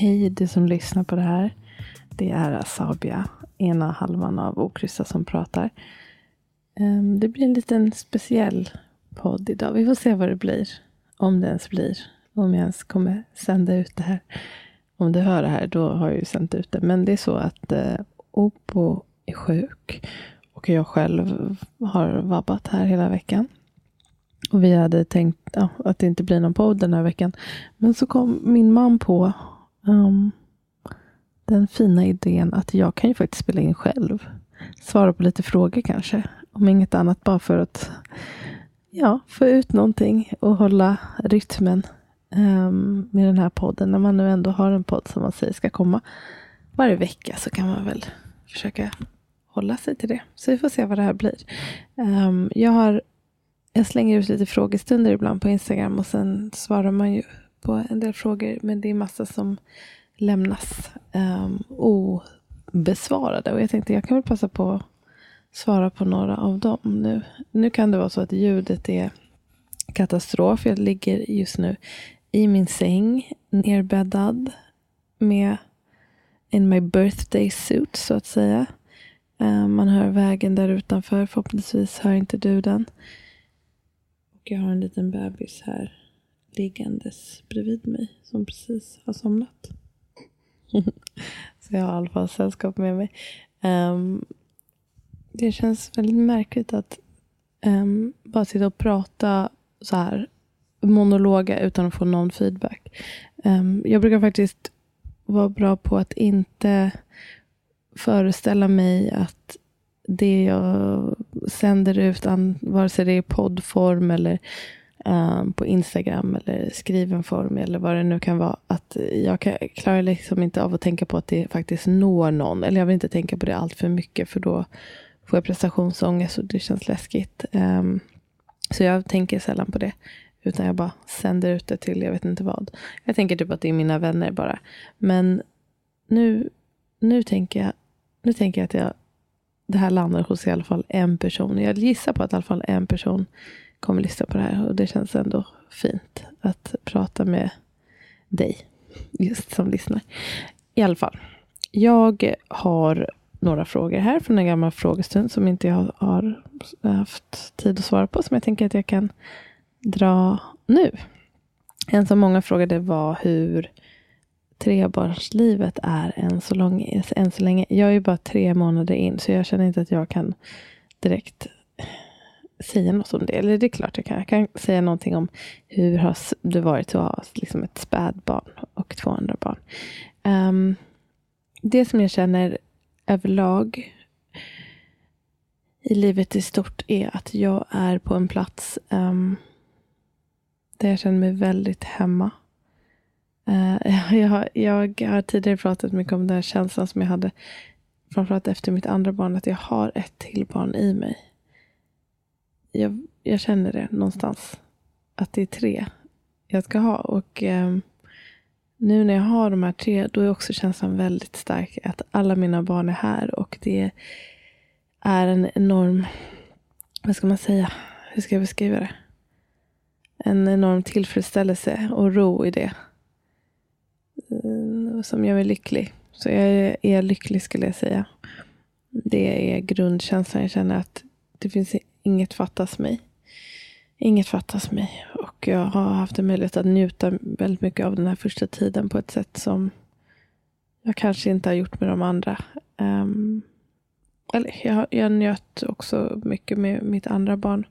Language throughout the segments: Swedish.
Hej du som lyssnar på det här. Det är Asabia, ena halvan av Okryssa som pratar. Ehm, det blir en liten speciell podd idag. Vi får se vad det blir. Om det ens blir. Om jag ens kommer sända ut det här. Om du hör det här, då har jag ju sänt ut det. Men det är så att eh, Opo är sjuk. Och jag själv har vabbat här hela veckan. Och vi hade tänkt ja, att det inte blir någon podd den här veckan. Men så kom min man på um, den fina idén att jag kan ju faktiskt spela in själv. Svara på lite frågor kanske. Om inget annat bara för att ja, få ut någonting och hålla rytmen um, med den här podden. När man nu ändå har en podd som man säger ska komma varje vecka så kan man väl försöka hålla sig till det. Så vi får se vad det här blir. Um, jag har jag slänger ut lite frågestunder ibland på Instagram och sen svarar man ju på en del frågor. Men det är massa som lämnas um, obesvarade. Och jag tänkte jag kan väl passa på att svara på några av dem nu. Nu kan det vara så att ljudet är katastrof. Jag ligger just nu i min säng nerbäddad med in my birthday suit så att säga. Ehm, man hör vägen där utanför. Förhoppningsvis hör inte du den. Och jag har en liten bebis här liggandes bredvid mig som precis har somnat. så jag har i alla fall sällskap med mig. Um, det känns väldigt märkligt att um, bara sitta och prata så här monologa utan att få någon feedback. Um, jag brukar faktiskt vara bra på att inte föreställa mig att det jag sänder ut, vare sig det är poddform eller um, på Instagram eller skriven form eller vad det nu kan vara. Att jag kan, klarar liksom inte av att tänka på att det faktiskt når någon. Eller jag vill inte tänka på det allt för mycket för då får jag prestationsångest och det känns läskigt. Um, så jag tänker sällan på det. Utan jag bara sänder ut det till jag vet inte vad. Jag tänker typ att det är mina vänner bara. Men nu, nu, tänker, jag, nu tänker jag att jag, det här landar hos i alla fall en person. Jag gissar på att i alla fall en person kommer lyssna på det här. Och det känns ändå fint att prata med dig, just som lyssnar. I alla fall, jag har några frågor här från en gammal frågestund som inte jag har haft tid att svara på, som jag tänker att jag kan dra nu. En som många frågade var hur trebarnslivet är än så, lång, än så länge. Jag är bara tre månader in, så jag känner inte att jag kan direkt säga något om det. Eller det är klart jag kan. Jag kan säga någonting om hur har det varit att ha liksom ett spädbarn och två andra barn. Um, det som jag känner överlag i livet i stort är att jag är på en plats um, där jag känner mig väldigt hemma. Uh, jag, jag har tidigare pratat mycket om den här känslan som jag hade framförallt efter mitt andra barn, att jag har ett till barn i mig. Jag, jag känner det någonstans, att det är tre jag ska ha. Och eh, nu när jag har de här tre, då är också känslan väldigt stark att alla mina barn är här och det är en enorm, vad ska man säga, hur ska jag beskriva det? En enorm tillfredsställelse och ro i det. Eh, som gör mig lycklig. Så jag är lycklig skulle jag säga. Det är grundkänslan. Jag känner att det finns inget fattas mig. Inget fattas mig. Och jag har haft en möjlighet att njuta väldigt mycket av den här första tiden på ett sätt som jag kanske inte har gjort med de andra. Um, eller jag, jag njöt också mycket med mitt andra barn.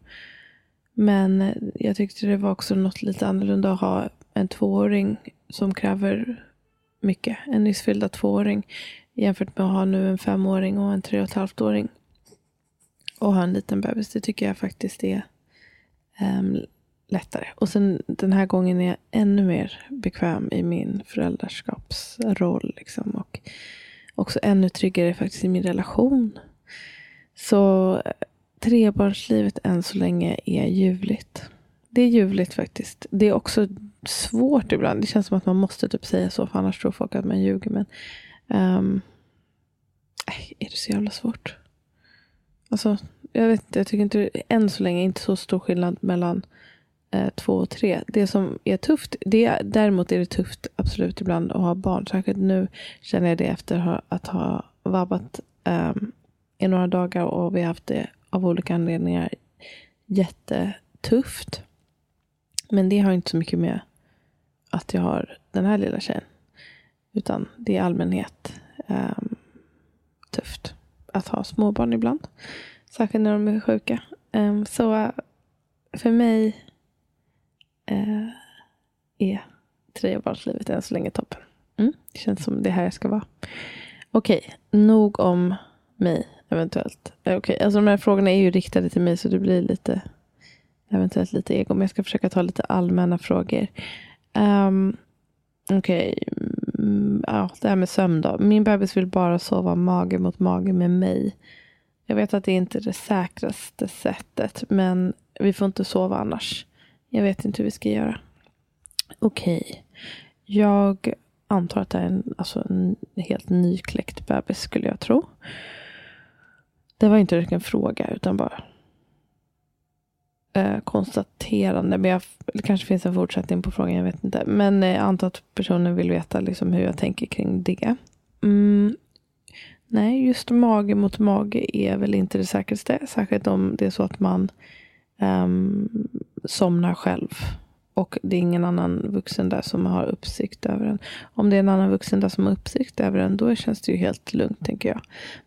Men eh, jag tyckte det var också något lite annorlunda att ha en tvååring som kräver mycket. En nyss fyllda tvååring jämfört med att ha nu en femåring och en tre och ett halvt åring. Och ha en liten bebis. Det tycker jag faktiskt är um, lättare. Och sen den här gången är jag ännu mer bekväm i min föräldraskapsroll. Liksom, och också ännu tryggare faktiskt i min relation. Så eh, trebarnslivet än så länge är ljuvligt. Det är ljuvligt faktiskt. Det är också svårt ibland. Det känns som att man måste typ säga så, för annars tror folk att man ljuger. Men um, är det så jävla svårt? Alltså, jag vet inte. Jag tycker inte än så länge inte så stor skillnad mellan eh, två och tre. Det som är tufft, det, däremot är det tufft absolut ibland att ha barn. Särskilt nu känner jag det efter att ha vabbat eh, i några dagar och vi har haft det av olika anledningar jättetufft. Men det har inte så mycket med att jag har den här lilla tjejen. Utan det är i allmänhet eh, tufft att ha småbarn ibland. Särskilt när de är sjuka. Um, så för mig uh, är trebarnslivet än så länge toppen. Mm, det känns som det här jag ska vara. Okej, okay, nog om mig eventuellt. Eh, okej, okay, alltså de här frågorna är ju riktade till mig så det blir lite eventuellt lite ego. Men jag ska försöka ta lite allmänna frågor. Um, Okej, okay. Mm, ja, det här med sömn då. Min bebis vill bara sova mage mot mage med mig. Jag vet att det inte är det säkraste sättet, men vi får inte sova annars. Jag vet inte hur vi ska göra. Okej, okay. jag antar att det är en, alltså en helt nykläckt bebis skulle jag tro. Det var inte en fråga utan bara eh, konstaterande. Men jag, det kanske finns en fortsättning på frågan, jag vet inte. Men eh, jag antar att personen vill veta liksom hur jag tänker kring det. Mm, nej, just mage mot mage är väl inte det säkraste. Särskilt om det är så att man um, somnar själv. Och det är ingen annan vuxen där som har uppsikt över en. Om det är en annan vuxen där som har uppsikt över en, då känns det ju helt lugnt, tänker jag.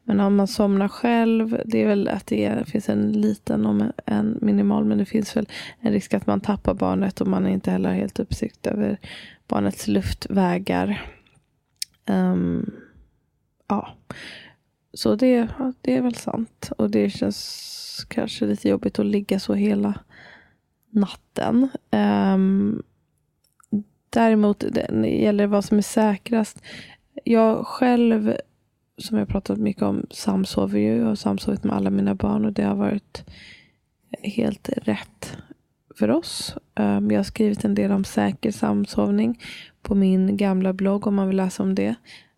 Men om man somnar själv, det är väl att det är, finns en liten, om en minimal, men det finns väl en risk att man tappar barnet och man inte heller har helt uppsikt över barnets luftvägar. Um, ja, så det, det är väl sant. Och det känns kanske lite jobbigt att ligga så hela natten. Um, däremot, det gäller vad som är säkrast. Jag själv, som jag pratat mycket om, samsover ju. Jag har samsovit med alla mina barn och det har varit helt rätt för oss. Um, jag har skrivit en del om säker samsovning på min gamla blogg om man vill läsa om det.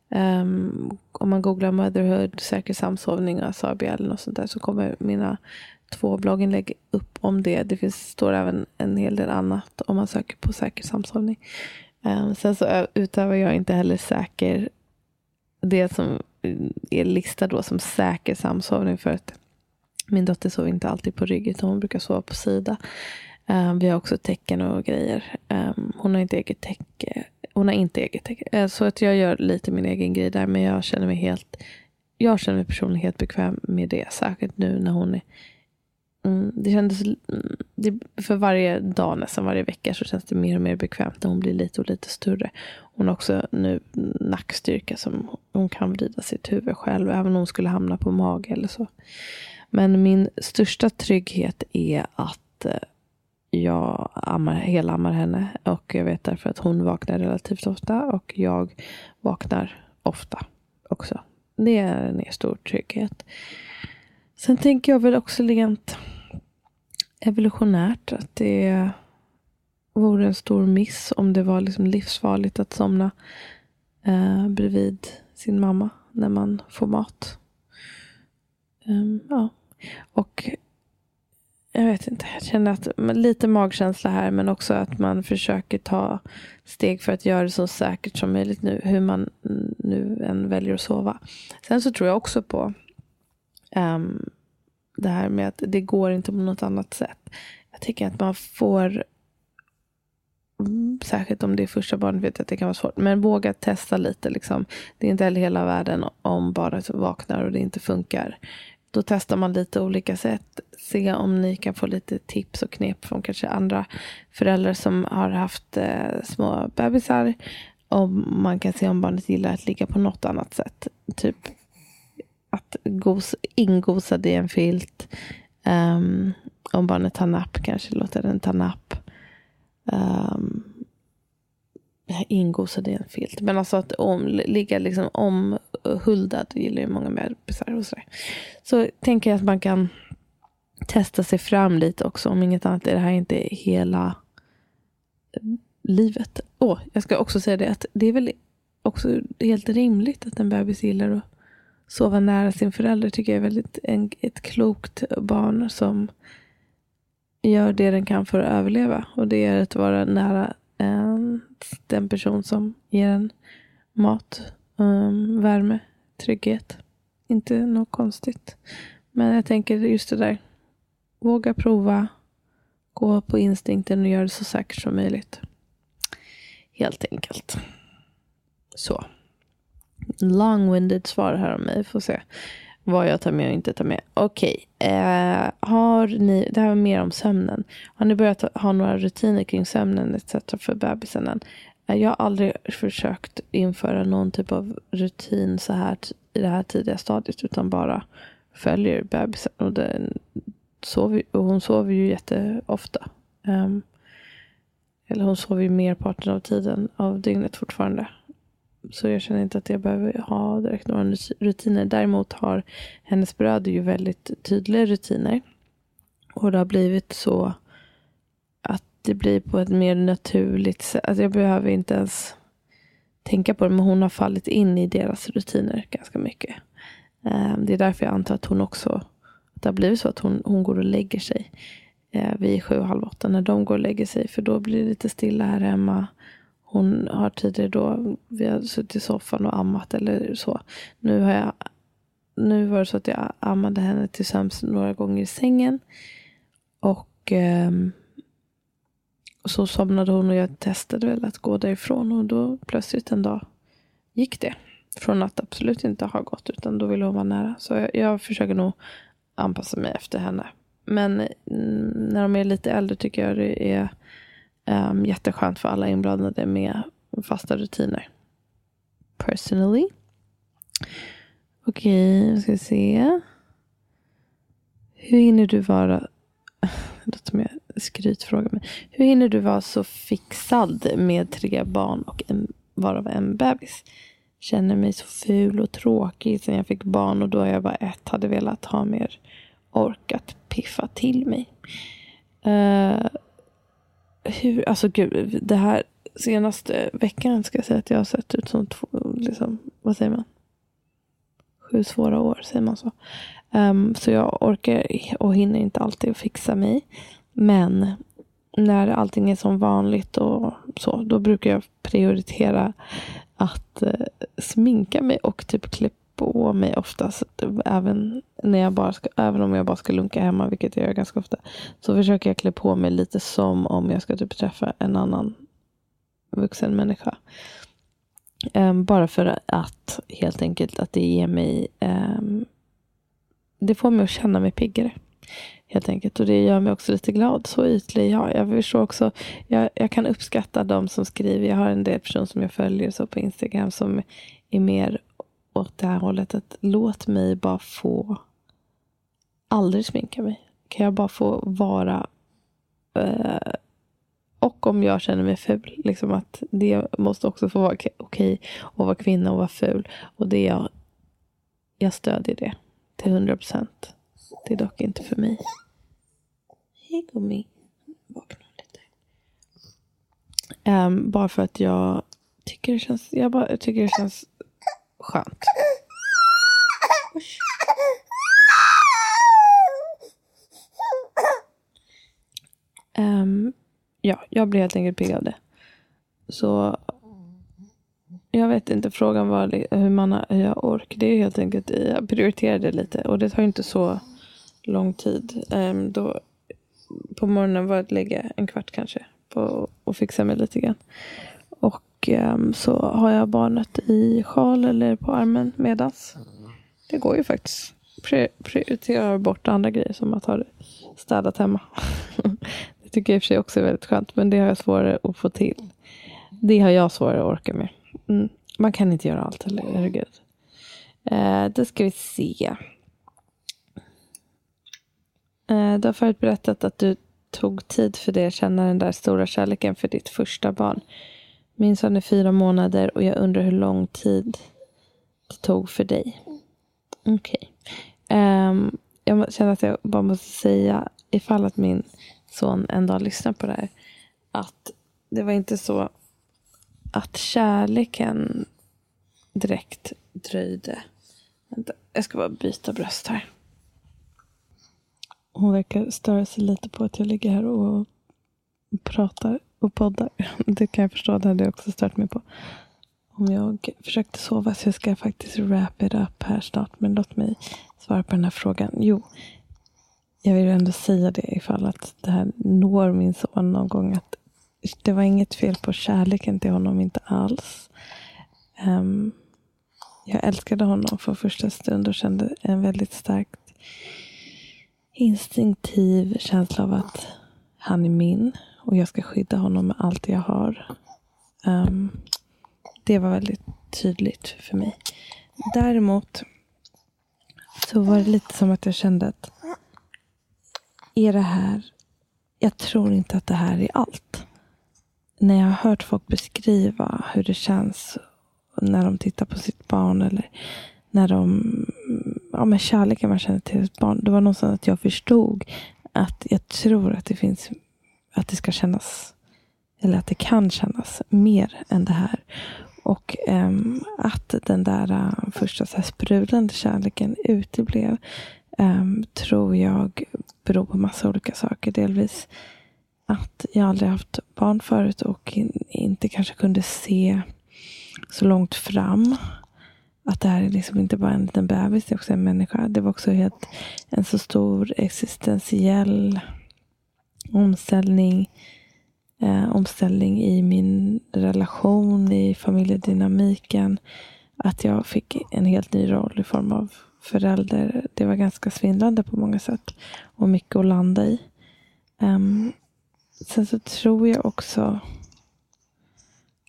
Um, om man googlar motherhood, säker samsovning och Asabia eller något sånt där så kommer mina två blogginlägg upp om det. Det finns, står även en hel del annat om man söker på säker samsovning. Um, ehm, sen så utövar jag inte heller säker, det som är listad då som säker samsovning för att min dotter sover inte alltid på rygg utan hon brukar sova på sida. Um, vi har också tecken och grejer. Um, hon har inte eget täcke. Hon har inte eget täcke. Uh, så att jag gör lite min egen grej där men jag känner mig helt jag känner mig personligen helt bekväm med det. Särskilt nu när hon är Mm, det kändes, mm, det, för varje dag, nästan varje vecka, så känns det mer och mer bekvämt när hon blir lite och lite större. Hon har också nu nackstyrka som hon kan vrida sitt huvud själv, även om hon skulle hamna på mage eller så. Men min största trygghet är att eh, jag ammar, helammar henne och jag vet därför att hon vaknar relativt ofta och jag vaknar ofta också. Det är en stor trygghet. Sen tänker jag väl också rent evolutionärt att det vore en stor miss om det var liksom livsfarligt att somna eh, bredvid sin mamma när man får mat. Um, ja. Och jag vet inte, jag känner att lite magkänsla här men också att man försöker ta steg för att göra det så säkert som möjligt nu, hur man nu än väljer att sova. Sen så tror jag också på um, det här med att det går inte på något annat sätt. Jag tycker att man får mm, Särskilt om det är första barnet vet jag att det kan vara svårt. Men våga testa lite. Liksom. Det är inte heller hela världen om barnet vaknar och det inte funkar. Då testar man lite olika sätt. Se om ni kan få lite tips och knep från kanske andra föräldrar som har haft eh, små bebisar. Om man kan se om barnet gillar att ligga på något annat sätt. Typ att gos, ingosa det i en filt. Um, om barnet tar napp kanske låta den ta napp. Ehm, um, ingosad i en filt. Men alltså att om, ligga liksom omhuldad gillar ju många bebisar och sådär. Så tänker jag att man kan testa sig fram lite också. Om inget annat är det här inte hela livet. oh, jag ska också säga det att det är väl också helt rimligt att en bebis gillar att sova nära sin förälder. tycker jag är väldigt en, ett klokt barn som gör det den kan för att överleva. Och det är att vara nära en, den person som ger en mat, um, värme, trygghet. Inte något konstigt. Men jag tänker just det där. Våga prova. Gå på instinkten och gör det så säkert som möjligt. Helt enkelt. Så. Long-winded svar här om mig. Får se vad jag tar med och inte tar med. Okej, okay. eh, har ni, det här var mer om sömnen. Har ni börjat ha några rutiner kring sömnen etc. för bebisen än? Eh, jag har aldrig försökt införa någon typ av rutin så här i det här tidiga stadiet utan bara följer bebisen. Och, den sover, och hon sover ju jätteofta. Um, eller hon sover ju merparten av tiden av dygnet fortfarande. Så jag känner inte att jag behöver ha direkt några rutiner. Däremot har hennes bröder ju väldigt tydliga rutiner. Och det har blivit så att det blir på ett mer naturligt sätt. Alltså jag behöver inte ens tänka på det. Men hon har fallit in i deras rutiner ganska mycket. Ehm, det är därför jag antar att hon också att det har blivit så att hon, hon går och lägger sig eh, vid sju, halv åtta när de går och lägger sig. För då blir det lite stilla här hemma. Hon har tidigare då, vi har suttit i soffan och ammat eller så. Nu har jag, nu var det så att jag ammade henne till sömns några gånger i sängen. Och eh, så somnade hon och jag testade väl att gå därifrån. Och då plötsligt en dag gick det. Från att absolut inte ha gått utan då ville hon vara nära. Så jag, jag försöker nog anpassa mig efter henne. Men mm, när de är lite äldre tycker jag det är Um, jätteskönt för alla inblandade med fasta rutiner. Personally. Okej, okay, nu ska vi se. Hur hinner du vara... Det låter som jag skrytfråga. Men hur hinner du vara så fixad med tre barn och en, varav en bebis? Känner mig så ful och tråkig sen jag fick barn och då jag var ett hade velat ha mer orkat piffa till mig. Uh, hur, alltså gud, det här senaste veckan ska jag säga att jag har sett ut som två, liksom, vad säger man? Sju svåra år, säger man så. Um, så jag orkar och hinner inte alltid fixa mig. Men när allting är som vanligt och så, då brukar jag prioritera att uh, sminka mig och typ klä på mig oftast. Även, när jag bara ska, även om jag bara ska lunka hemma, vilket jag gör ganska ofta. Så försöker jag klä på mig lite som om jag ska typ träffa en annan vuxen människa. Um, bara för att helt enkelt att det ger mig um, Det får mig att känna mig piggare. Helt enkelt. Och det gör mig också lite glad. Så ytlig jag Jag förstår också. Jag, jag kan uppskatta de som skriver. Jag har en del personer som jag följer så på Instagram som är mer åt det här hållet. Att låt mig bara få aldrig sminka mig. Kan jag bara få vara eh, och om jag känner mig ful. Liksom att det måste också få vara okej okay att vara kvinna och vara ful. Och det jag, jag stödjer det till hundra procent. Det är dock inte för mig. Hej gummi. Vakna lite. Um, bara för att jag tycker det känns, jag bara, jag tycker det känns Skönt. Ehm, ja, jag blir helt enkelt pigg av det. Så jag vet inte, frågan var hur, man, hur jag orkar. Det är helt enkelt, jag prioriterade det lite och det tar inte så lång tid. Um, då, på morgonen var det att lägga en kvart kanske på att fixa mig lite grann. Och um, så har jag barnet i sjal eller på armen medans. Det går ju faktiskt. Prioriterar bort andra grejer som att ha det städat hemma. det tycker jag i och för sig också är väldigt skönt. Men det har jag svårare att få till. Det har jag svårare att orka med. Mm. Man kan inte göra allt, eller herregud. Eh, då ska vi se. Eh, du har förut berättat att du tog tid för det, att känna den där stora kärleken för ditt första barn. Min son är fyra månader och jag undrar hur lång tid det tog för dig. Okej. Okay. Um, jag känner att jag bara måste säga, ifall att min son en dag lyssnar på det här, att det var inte så att kärleken direkt dröjde. Vänta, jag ska bara byta bröst här. Hon verkar störa sig lite på att jag ligger här och pratar och poddar. Det kan jag förstå. Det hade jag också stört mig på. Om jag försökte sova så jag ska faktiskt wrap it up här snart. Men låt mig svara på den här frågan. Jo, jag vill ändå säga det ifall att det här når min son någon gång. Att det var inget fel på kärleken till honom, inte alls. Um, jag älskade honom från första stund och kände en väldigt starkt instinktiv känsla av att han är min och jag ska skydda honom med allt jag har. Um, det var väldigt tydligt för mig. Däremot så var det lite som att jag kände att är det här, jag tror inte att det här är allt. När jag har hört folk beskriva hur det känns när de tittar på sitt barn eller när de, ja men kärleken man känner till sitt barn. Det var någonstans att jag förstod att jag tror att det finns, att det ska kännas, eller att det kan kännas mer än det här. Och um, att den där uh, första så här sprudlande kärleken uteblev um, tror jag beror på massa olika saker. Delvis att jag aldrig haft barn förut och in, inte kanske kunde se så långt fram. Att det här är liksom inte bara en liten bebis, det är också en människa. Det var också helt, en så stor existentiell omställning. Eh, omställning i min relation, i familjedynamiken. Att jag fick en helt ny roll i form av förälder. Det var ganska svindlande på många sätt. Och mycket att landa i. Um, sen så tror jag också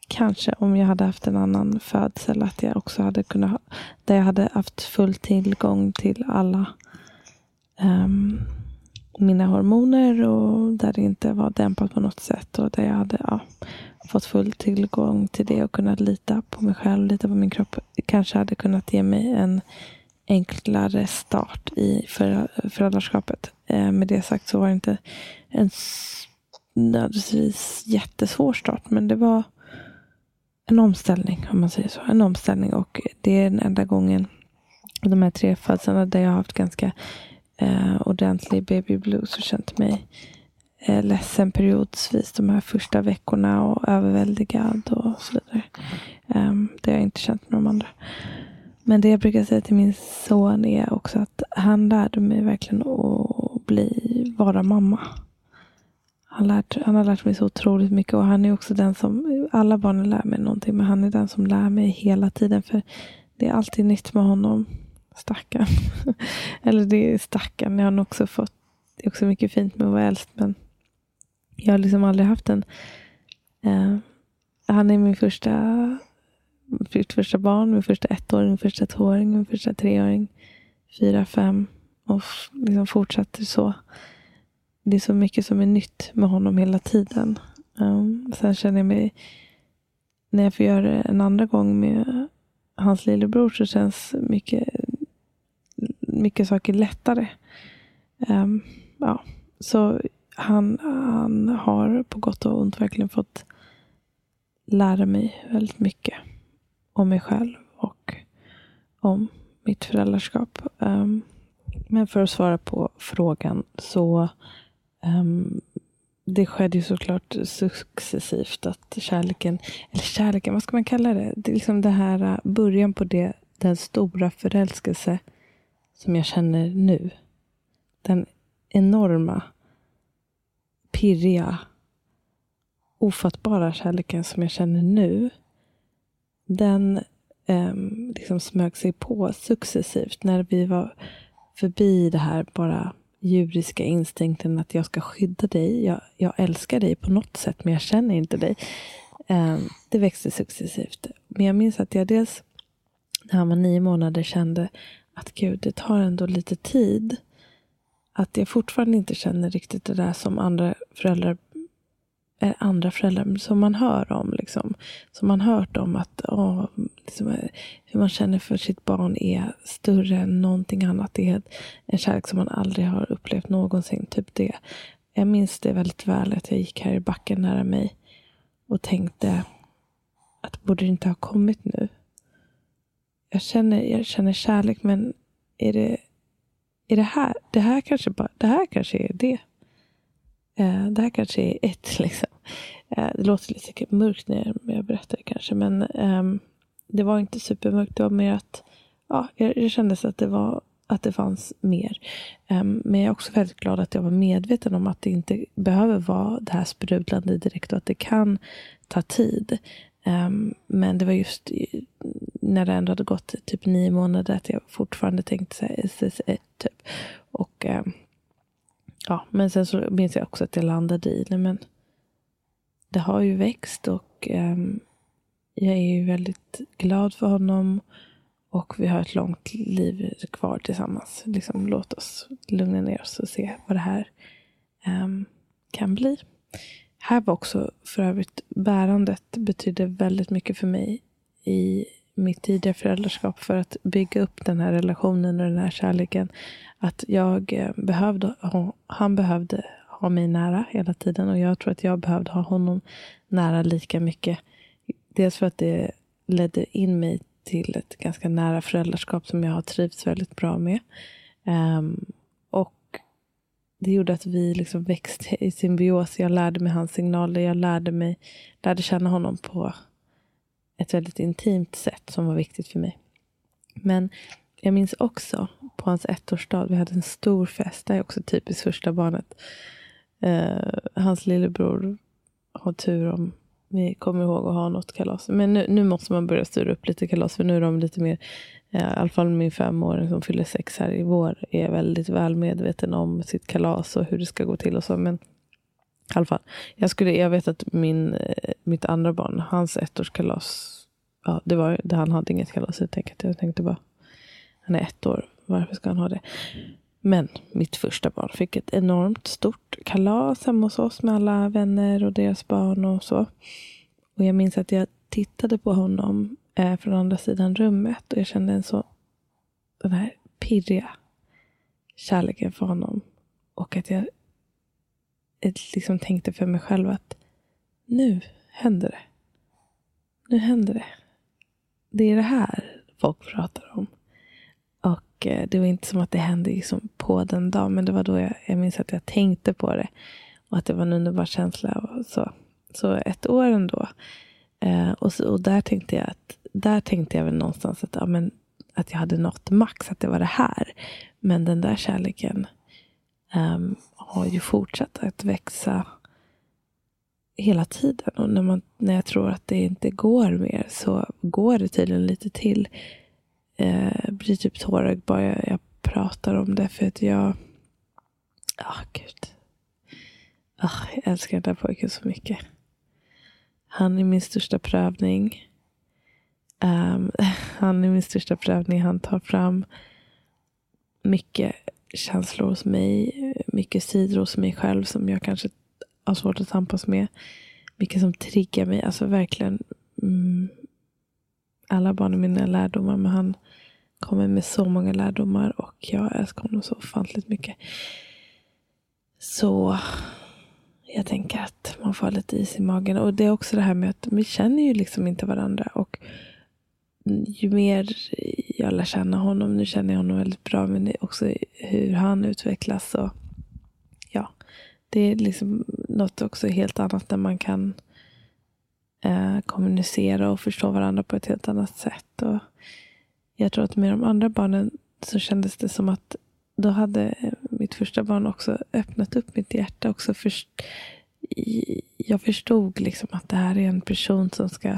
kanske om jag hade haft en annan födsel att jag också hade kunnat ha, där jag hade haft full tillgång till alla um, mina hormoner och där det inte var dämpat på något sätt och där jag hade ja, fått full tillgång till det och kunnat lita på mig själv, lita på min kropp. Kanske hade kunnat ge mig en enklare start i föräldraskapet. Eh, med det sagt så var det inte en nödvändigtvis jättesvår start, men det var en omställning, om man säger så. En omställning och det är den enda gången de här tre födelserna där jag har haft ganska eh, ordentlig baby blues och känt mig eh, ledsen periodvis de här första veckorna och överväldigad och så vidare. Um, det har jag inte känt med de andra. Men det jag brukar säga till min son är också att han lärde mig verkligen att bli, vara mamma. Han, lärt, han har lärt mig så otroligt mycket och han är också den som, alla barnen lär mig någonting, men han är den som lär mig hela tiden. För det är alltid nytt med honom. Stackarn. Eller det är stackarn. Jag har också fått, det är också mycket fint med att vara äldst, men jag har liksom aldrig haft en, eh, han är min första mitt första barn, min första ettåring, min första tvååring, min första treåring, fyra, fem och liksom fortsätter så. Det är så mycket som är nytt med honom hela tiden. Um, sen känner jag mig, när jag får göra det en andra gång med hans lillebror så känns mycket, mycket saker lättare. Um, ja, så han, han har på gott och ont verkligen fått lära mig väldigt mycket om mig själv och om mitt föräldraskap. Um, men för att svara på frågan så um, det skedde ju såklart successivt att kärleken, eller kärleken, vad ska man kalla det? Det är liksom det här eh, början på det, den stora förälskelse som jag känner nu. Den enorma, pirriga, ofattbara kärleken som jag känner nu. Den eh, liksom smög sig på successivt när vi var förbi det här bara djuriska instinkten att jag ska skydda dig. Jag, jag älskar dig på något sätt, men jag känner inte dig. Eh, det växte successivt. Men jag minns att jag dels när han var nio månader kände att gud, det tar ändå lite tid. Att jag fortfarande inte känner riktigt det där som andra föräldrar eh, andra föräldrar som man hör om. Liksom. Som man hört om att åh, liksom, hur man känner för sitt barn är större än någonting annat. Det är en kärlek som man aldrig har upplevt någonsin. Typ det. Jag minns det väldigt väl att jag gick här i backen nära mig och tänkte att borde det inte ha kommit nu? Jag känner, jag känner kärlek men är det, är det här, det här kanske bara, det här kanske är det. Eh, det här kanske är ett. Liksom. Eh, det låter lite typ mörkt när jag berättar det kanske. Men eh, det var inte supermörkt. Det var mer att ja, jag, jag kände att det, var, att det fanns mer. Ehm, men jag är också väldigt glad att jag var medveten om att det inte behöver vara det här sprudlande direkt och att det kan ta tid. Um, men det var just när det ändå hade gått typ nio månader att jag fortfarande tänkte så här, SS1 typ. Och um, Ja, men sen så minns jag också att jag landade i det. Men det har ju växt och um, jag är ju väldigt glad för honom. Och vi har ett långt liv kvar tillsammans. Liksom, låt oss lugna ner oss och se vad det här um, kan bli. Här var också för övrigt bärandet betydde väldigt mycket för mig i mitt tidiga föräldraskap för att bygga upp den här relationen och den här kärleken. Att jag eh, behövde, han behövde ha mig nära hela tiden och jag tror att jag behövde ha honom nära lika mycket. Dels för att det ledde in mig till ett ganska nära föräldraskap som jag har trivts väldigt bra med. Um, det gjorde att vi liksom växte i symbios. Jag lärde mig hans signaler. Jag lärde mig, lärde känna honom på ett väldigt intimt sätt som var viktigt för mig. Men jag minns också på hans ettårsdag, vi hade en stor fest. Det är också typiskt första barnet. Eh, hans lillebror har tur om vi kommer ihåg att ha något kalas. Men nu, nu måste man börja styra upp lite kalas. För nu är de lite mer, i alla fall min femåring som fyller sex här i vår. Är väldigt väl medveten om sitt kalas och hur det ska gå till och så. Men i alla fall. Jag, skulle, jag vet att min, eh, mitt andra barn, hans ettårskalas, ja, det var, det, han hade inget kalas helt enkelt. Jag tänkte bara, han är ett år, varför ska han ha det? Men mitt första barn fick ett enormt stort kalas hemma hos oss med alla vänner och deras barn och så. Och jag minns att jag tittade på honom eh, från andra sidan rummet och jag kände en så, den här pirriga kärleken för honom. Och att jag liksom tänkte för mig själv att nu händer det. Nu händer det. Det är det här folk pratar om. Och eh, det var inte som att det hände liksom på den dagen, men det var då jag, jag minns att jag tänkte på det. Och att det var en underbar känsla. Och så. så ett år ändå. Eh, och, så, och där tänkte jag att där tänkte jag väl någonstans att, ja, men, att jag hade nått max, att det var det här. Men den där kärleken um, har ju fortsatt att växa hela tiden. Och när, man, när jag tror att det inte går mer så går det tydligen lite till. Eh, blir typ tårögd bara jag, jag, pratar om det. För att jag... Ja, oh, gud. Oh, jag älskar den där pojken så mycket. Han är min största prövning. Um, han är min största prövning. Han tar fram mycket känslor hos mig. Mycket sidor hos mig själv som jag kanske har svårt att tampas med. Mycket som triggar mig. Alltså verkligen. Mm, alla barn är mina lärdomar. Men han kommer med så många lärdomar. Och jag älskar honom så ofantligt mycket. Så jag tänker att man får lite is i magen. Och det är också det här med att vi känner ju liksom inte varandra. Och ju mer jag lär känna honom, nu känner jag honom väldigt bra, men också hur han utvecklas. Och, ja, det är liksom något också helt annat när man kan eh, kommunicera och förstå varandra på ett helt annat sätt. Och jag tror att med de andra barnen så kändes det som att då hade mitt första barn också öppnat upp mitt hjärta. Också först, jag förstod liksom att det här är en person som ska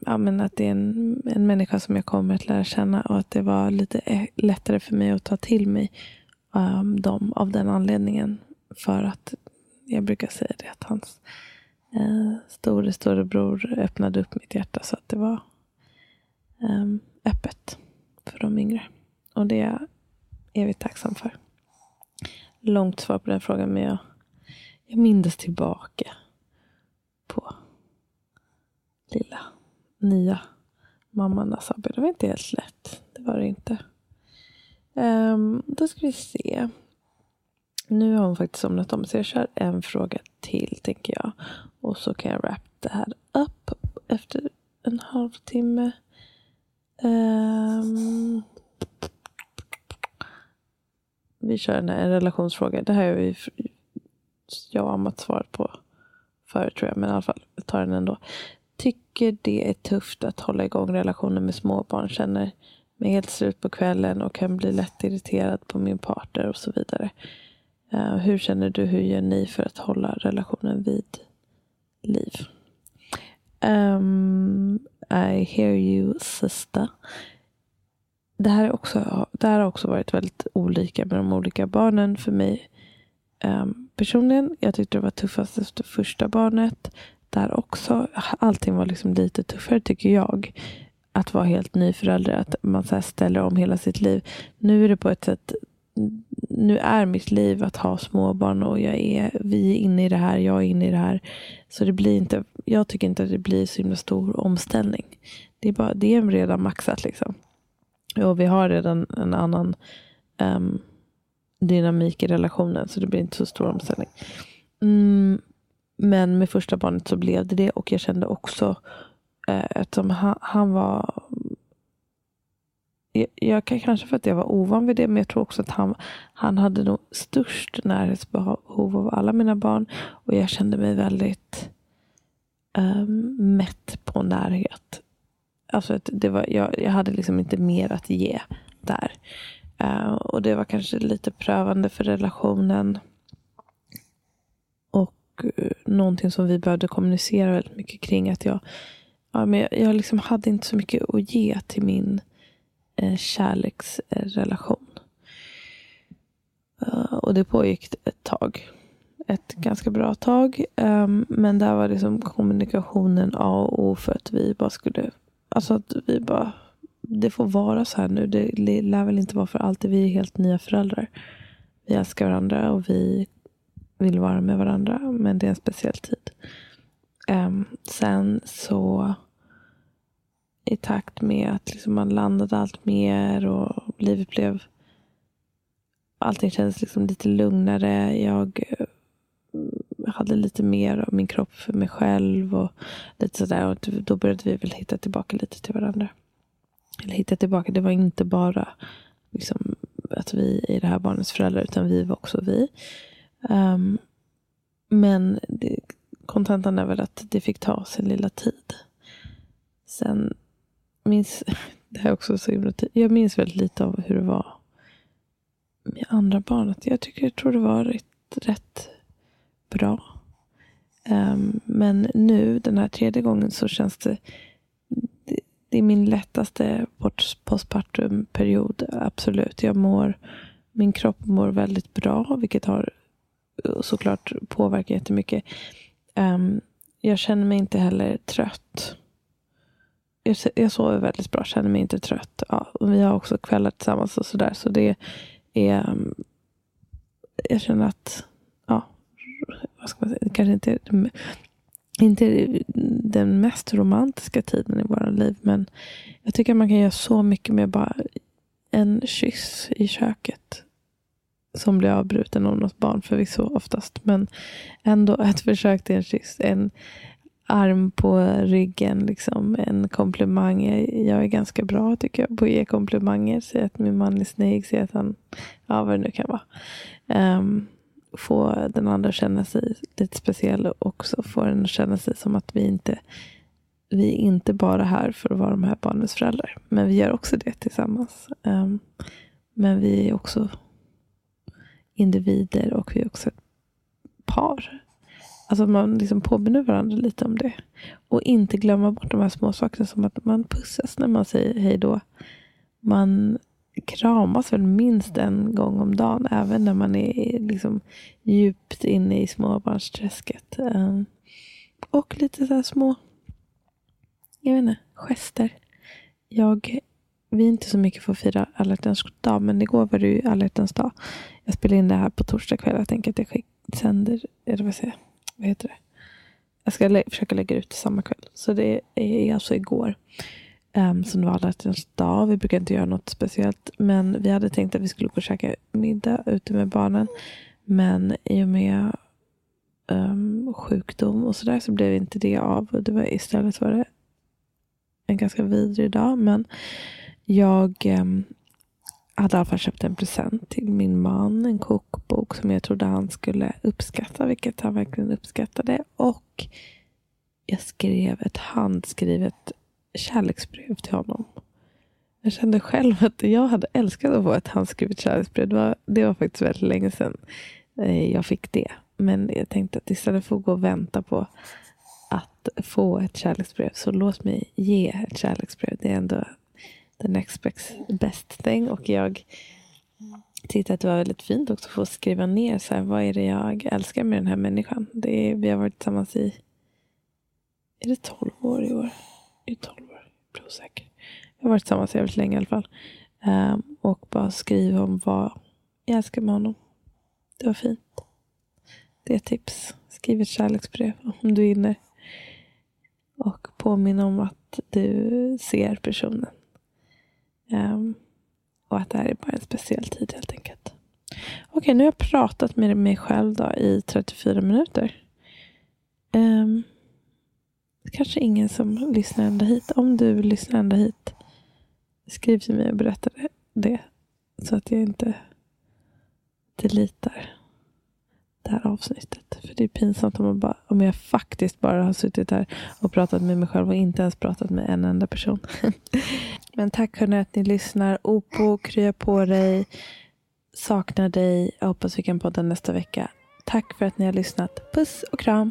ja, men att det är en, en människa som jag kommer att lära känna och att det var lite eh, lättare för mig att ta till mig um, dem av den anledningen. För att jag brukar säga det att hans eh, store storebror öppnade upp mitt hjärta så att det var um, öppet för de yngre. Och det är jag evigt tacksam för. Långt svar på den frågan men jag, jag mindes tillbaka på lilla nya mamman alltså, Asabi. Det var inte helt lätt. Det var det inte. Um, då ska vi se. Nu har hon faktiskt somnat om så jag kör en fråga till tänker jag. Och så kan jag wrap det här upp efter en halvtimme. Um, vi kör en, en relationsfråga. Det här har vi, jag och Amat svarat på förut tror jag. Men i alla fall, jag tar den ändå tycker det är tufft att hålla igång relationer med småbarn. Känner mig helt slut på kvällen och kan bli lätt irriterad på min partner och så vidare. Uh, hur känner du? Hur gör ni för att hålla relationen vid liv? Um, I hear you sister. Det här, är också, det här har också varit väldigt olika med de olika barnen för mig. Um, personligen, jag tyckte det var tuffast efter första barnet där också. Allting var liksom lite tuffare tycker jag. Att vara helt ny förälder. Att man så ställer om hela sitt liv. Nu är det på ett sätt nu är mitt liv att ha småbarn och jag är, vi är inne i det här, jag är inne i det här. Så det blir inte, jag tycker inte att det blir så himla stor omställning. Det är, bara, det är redan maxat liksom. Och vi har redan en annan um, dynamik i relationen så det blir inte så stor omställning. Mm, men med första barnet så blev det det och jag kände också eh, eftersom han, han var jag, jag kanske för att jag var ovan vid det, men jag tror också att han, han hade nog störst närhetsbehov av alla mina barn. Och jag kände mig väldigt um, mätt på närhet. Alltså att det var, jag, jag hade liksom inte mer att ge där. Uh, och det var kanske lite prövande för relationen. Eh, någonting som vi behövde kommunicera väldigt mycket kring. Att jag, ja, men jag, jag liksom hade inte så mycket att ge till min eh, kärleksrelation. Uh, och det pågick ett tag. Ett ganska bra tag. Um, men där var liksom kommunikationen A och O för att vi bara skulle... Alltså att vi bara... Det får vara så här nu. Det lär väl inte vara för alltid. Vi är helt nya föräldrar. Vi älskar varandra och vi vill vara med varandra. Men det är en speciell tid. Um, sen så i takt med att liksom man landade allt mer och livet blev allting kändes liksom lite lugnare. Jag eh, hade lite mer av min kropp för mig själv och lite sådär. Och då började vi väl hitta tillbaka lite till varandra. Eller hitta tillbaka, det var inte bara liksom att vi är det här barnets föräldrar utan vi var också vi. Um, men det, kontentan är väl att det fick ta sin lilla tid. Sen minns, det här är också så himla jag minns väldigt lite av hur det var med andra barnet. Jag tycker, jag tror det var rätt, rätt bra. Um, men nu, den här tredje gången, så känns det, det, det är min lättaste postpartumperiod, absolut. Jag mår, min kropp mår väldigt bra, vilket har såklart påverkar jättemycket. Um, jag känner mig inte heller trött. Jag, jag sover väldigt bra, känner mig inte trött. Ja, och vi har också kvällar tillsammans och sådär. Så det är... Um, jag känner att... Ja, vad ska man säga? Det kanske inte är, inte den mest romantiska tiden i våra liv. Men jag tycker att man kan göra så mycket med bara en kyss i köket som blir avbruten av något barn förvisso oftast. Men ändå ett försök till en kyss. En, arm på ryggen, liksom en komplimang. Jag, är ganska bra tycker jag på att ge komplimanger. Säga att min man är snygg, säga att han, ja vad det nu kan vara. Um, få den andra att känna sig lite speciell och också få den att känna sig som att vi inte vi är inte bara här för att vara de här barnens föräldrar. Men vi gör också det tillsammans. Um, men vi är också individer och vi är också ett par. Alltså man liksom påminner varandra lite om det. Och inte glömma bort de här små sakerna som att man pussas när man säger hej då. Man kramas väl minst en gång om dagen, även när man är liksom djupt inne i småbarnsträsket. Ehm, och lite så små jag vet inte, gester. Jag, vi är inte så mycket för att fira alla dag, men igår var det ju alla dag. Jag spelar in det här på torsdag kväll. Jag tänker att jag sänder, eller vad säger jag? Vad heter det? Jag ska lä försöka lägga ut det samma kväll. Så det är alltså igår. Ehm, um, som det var alla dag. Vi brukar inte göra något speciellt. Men vi hade tänkt att vi skulle gå och käka middag ute med barnen. Men i och med um, sjukdom och sådär så blev inte det av. Det var, istället var det en ganska vidrig dag. Men jag um, hade i alla fall köpt en present till min man. En kokbok som jag trodde han skulle uppskatta. Vilket han verkligen uppskattade. Och jag skrev ett handskrivet kärleksbrev till honom. Jag kände själv att jag hade älskat att få ett handskrivet kärleksbrev. Det var, det var faktiskt väldigt länge sedan eh, jag fick det. Men jag tänkte att istället för att gå och vänta på att få ett kärleksbrev. Så låt mig ge ett kärleksbrev. Det är ändå the next best thing. Och jag tyckte att det var väldigt fint också att få skriva ner så här, vad är det jag älskar med den här människan. Det är, vi har varit tillsammans i, är det 12 år i år? Är det 12 år? Jag blir osäker. Vi har varit tillsammans jävligt länge i alla fall. Um, och bara skriva om vad jag älskar med honom. Det var fint. Det är ett tips. Skriv ett kärleksbrev om du är inne och påminn om att du ser personen. Um, och att det här är bara en speciell tid helt enkelt. Okej, okay, nu har jag pratat med mig själv då i 34 minuter. Um, kanske ingen som lyssnar ända hit. Om du lyssnar ända hit, skriv till mig och berätta det. Så att jag inte delitar det här avsnittet. För det är pinsamt om, bara, om jag faktiskt bara har suttit här och pratat med mig själv och inte ens pratat med en enda person. Men tack hörni att ni lyssnar. Opo, krya på dig. Saknar dig. Jag hoppas vi kan podda nästa vecka. Tack för att ni har lyssnat. Puss och kram.